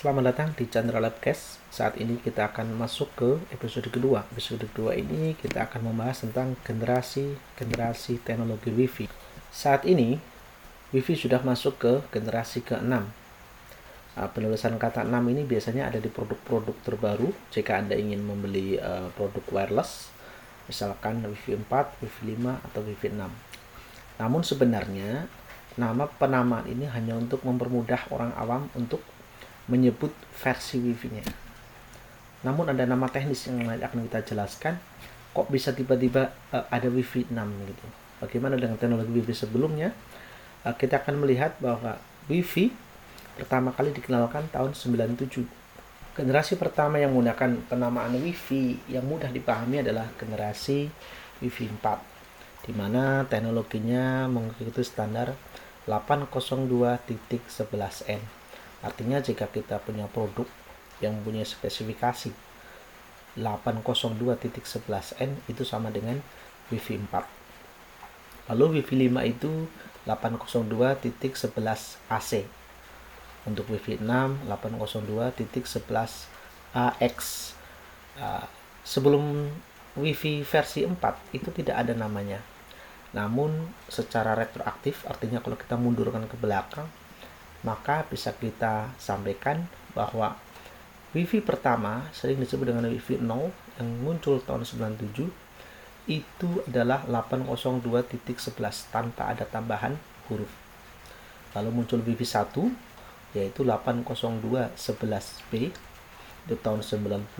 Selamat datang di Chandra Labcast. Saat ini kita akan masuk ke episode kedua. Episode kedua ini kita akan membahas tentang generasi-generasi teknologi Wi-Fi. Saat ini, Wi-Fi sudah masuk ke generasi ke-6. Uh, penulisan kata 6 ini biasanya ada di produk-produk terbaru jika Anda ingin membeli uh, produk wireless, misalkan Wi-Fi 4, Wi-Fi 5, atau Wi-Fi 6. Namun sebenarnya, nama penamaan ini hanya untuk mempermudah orang awam untuk menyebut versi wifi-nya. Namun ada nama teknis yang akan kita jelaskan. Kok bisa tiba-tiba uh, ada wifi 6 gitu. Bagaimana dengan teknologi wifi sebelumnya? Uh, kita akan melihat bahwa wifi pertama kali dikenalkan tahun 97. Generasi pertama yang menggunakan penamaan wifi yang mudah dipahami adalah generasi wifi 4 di mana teknologinya mengikuti standar 802.11n Artinya jika kita punya produk yang punya spesifikasi 802.11n itu sama dengan Wi-Fi 4. Lalu Wi-Fi 5 itu 802.11 AC. Untuk Wi-Fi 6 802.11 AX. Uh, sebelum Wi-Fi versi 4 itu tidak ada namanya. Namun secara retroaktif artinya kalau kita mundurkan ke belakang maka bisa kita sampaikan bahwa WiFi pertama sering disebut dengan WiFi 0 yang muncul tahun 97 itu adalah 802.11 tanpa ada tambahan huruf. Lalu muncul WiFi 1 yaitu 802.11b itu tahun 99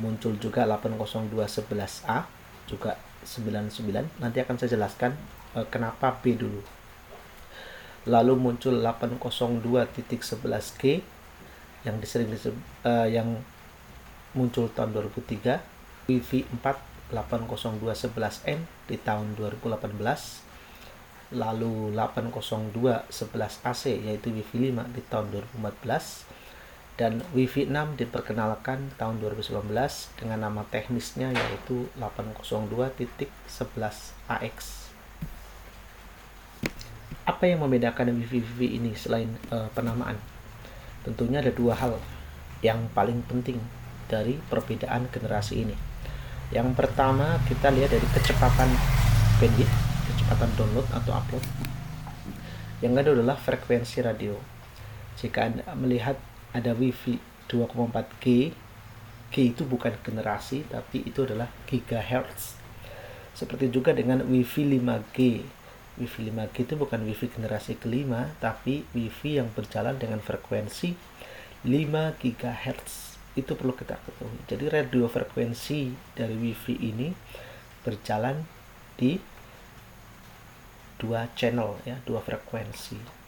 muncul juga 802.11a juga 99 nanti akan saya jelaskan eh, kenapa B dulu lalu muncul 802.11g yang disering disebut, uh, yang muncul tahun 2003 WiFi 4 802.11n di tahun 2018 lalu 802.11ac yaitu WiFi 5 di tahun 2014 dan WiFi 6 diperkenalkan tahun 2019 dengan nama teknisnya yaitu 802.11ax apa yang membedakan wifi-wifi ini selain uh, penamaan? Tentunya ada dua hal yang paling penting dari perbedaan generasi ini. Yang pertama kita lihat dari kecepatan bandwidth, kecepatan download atau upload. Yang kedua adalah frekuensi radio. Jika Anda melihat ada wifi 2,4G, G itu bukan generasi tapi itu adalah gigahertz. Seperti juga dengan wifi 5G WiFi 5G itu bukan WiFi generasi kelima, tapi WiFi yang berjalan dengan frekuensi 5 GHz. Itu perlu kita ketahui. Jadi radio frekuensi dari WiFi ini berjalan di dua channel ya, dua frekuensi.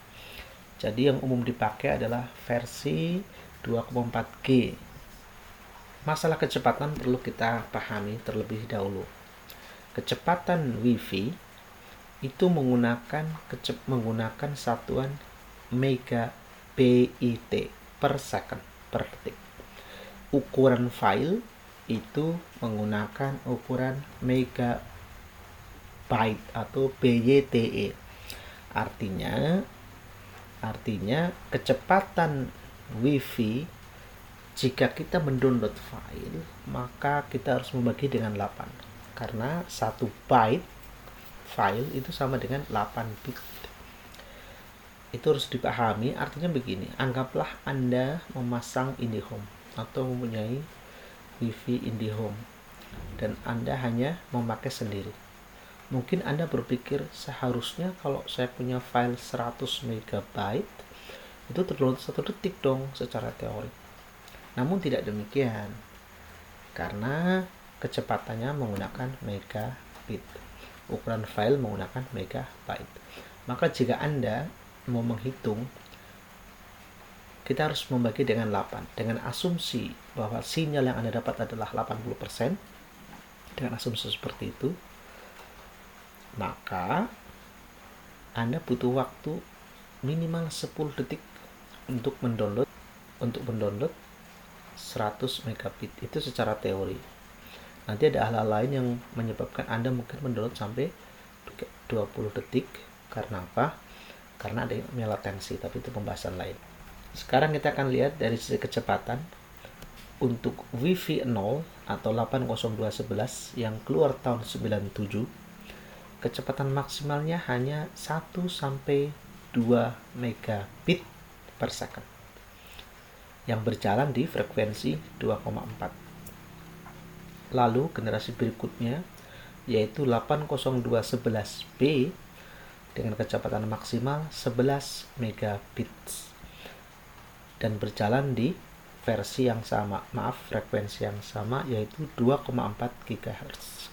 Jadi yang umum dipakai adalah versi 2,4G. Masalah kecepatan perlu kita pahami terlebih dahulu. Kecepatan WiFi itu menggunakan kecep menggunakan satuan megabit per second per detik. Ukuran file itu menggunakan ukuran megabyte atau BYTE. Artinya artinya kecepatan WiFi jika kita mendownload file maka kita harus membagi dengan 8 karena satu byte file itu sama dengan 8 bit. Itu harus dipahami artinya begini anggaplah anda memasang IndiHome atau mempunyai wifi IndiHome dan anda hanya memakai sendiri. Mungkin anda berpikir seharusnya kalau saya punya file 100 MB itu terdownload satu detik dong secara teori. Namun tidak demikian karena kecepatannya menggunakan megabit ukuran file menggunakan megabyte. Maka jika Anda mau menghitung kita harus membagi dengan 8 dengan asumsi bahwa sinyal yang Anda dapat adalah 80% dengan asumsi seperti itu maka Anda butuh waktu minimal 10 detik untuk mendownload untuk mendownload 100 megabit. Itu secara teori nanti ada hal-hal lain yang menyebabkan Anda mungkin mendownload sampai 20 detik karena apa? Karena ada yang latensi, tapi itu pembahasan lain. Sekarang kita akan lihat dari sisi kecepatan untuk Wi-Fi 0 atau 802.11 yang keluar tahun 97 kecepatan maksimalnya hanya 1 sampai 2 megabit per second yang berjalan di frekuensi 2,4. Lalu generasi berikutnya yaitu 802.11b dengan kecepatan maksimal 11 megabit dan berjalan di versi yang sama, maaf frekuensi yang sama yaitu 2,4 GHz.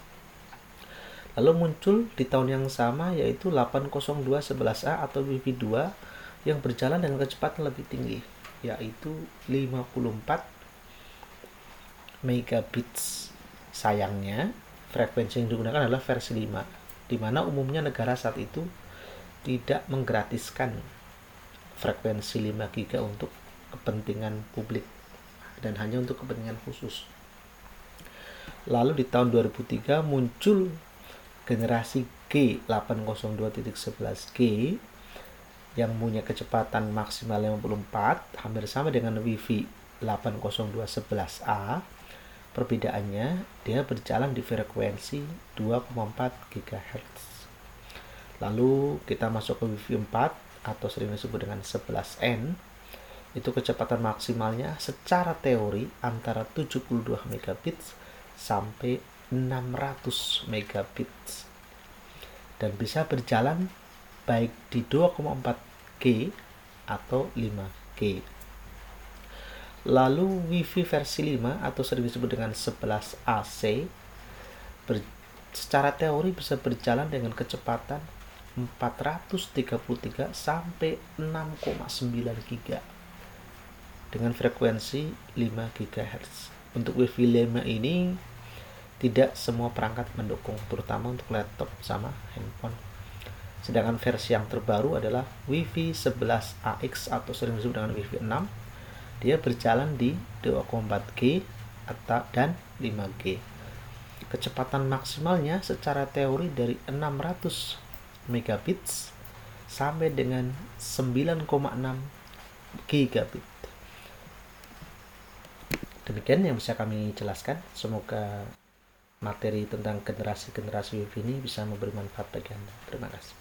Lalu muncul di tahun yang sama yaitu 802.11a atau Wi-Fi 2 yang berjalan dengan kecepatan lebih tinggi yaitu 54 megabits. Sayangnya frekuensi yang digunakan adalah versi 5 di mana umumnya negara saat itu tidak menggratiskan frekuensi 5 GB untuk kepentingan publik dan hanya untuk kepentingan khusus. Lalu di tahun 2003 muncul generasi G 802.11G yang punya kecepatan maksimal 54 hampir sama dengan Wi-Fi 802.11a perbedaannya dia berjalan di frekuensi 2,4 GHz lalu kita masuk ke Wi-Fi 4 atau sering disebut dengan 11N itu kecepatan maksimalnya secara teori antara 72 megabits sampai 600 megabits dan bisa berjalan baik di 2,4G atau 5G. Lalu WiFi versi 5 atau sering disebut dengan 11AC ber, secara teori bisa berjalan dengan kecepatan 433 sampai 6,9 giga dengan frekuensi 5 GHz. Untuk Wi-Fi 5 ini tidak semua perangkat mendukung, terutama untuk laptop sama handphone. Sedangkan versi yang terbaru adalah Wi-Fi 11AX atau sering disebut dengan Wi-Fi 6. Dia berjalan di 2,4G atau dan 5G. Kecepatan maksimalnya secara teori dari 600 megabits sampai dengan 9,6 gigabit. Demikian yang bisa kami jelaskan. Semoga materi tentang generasi-generasi WiFi ini bisa memberi manfaat bagi Anda. Terima kasih.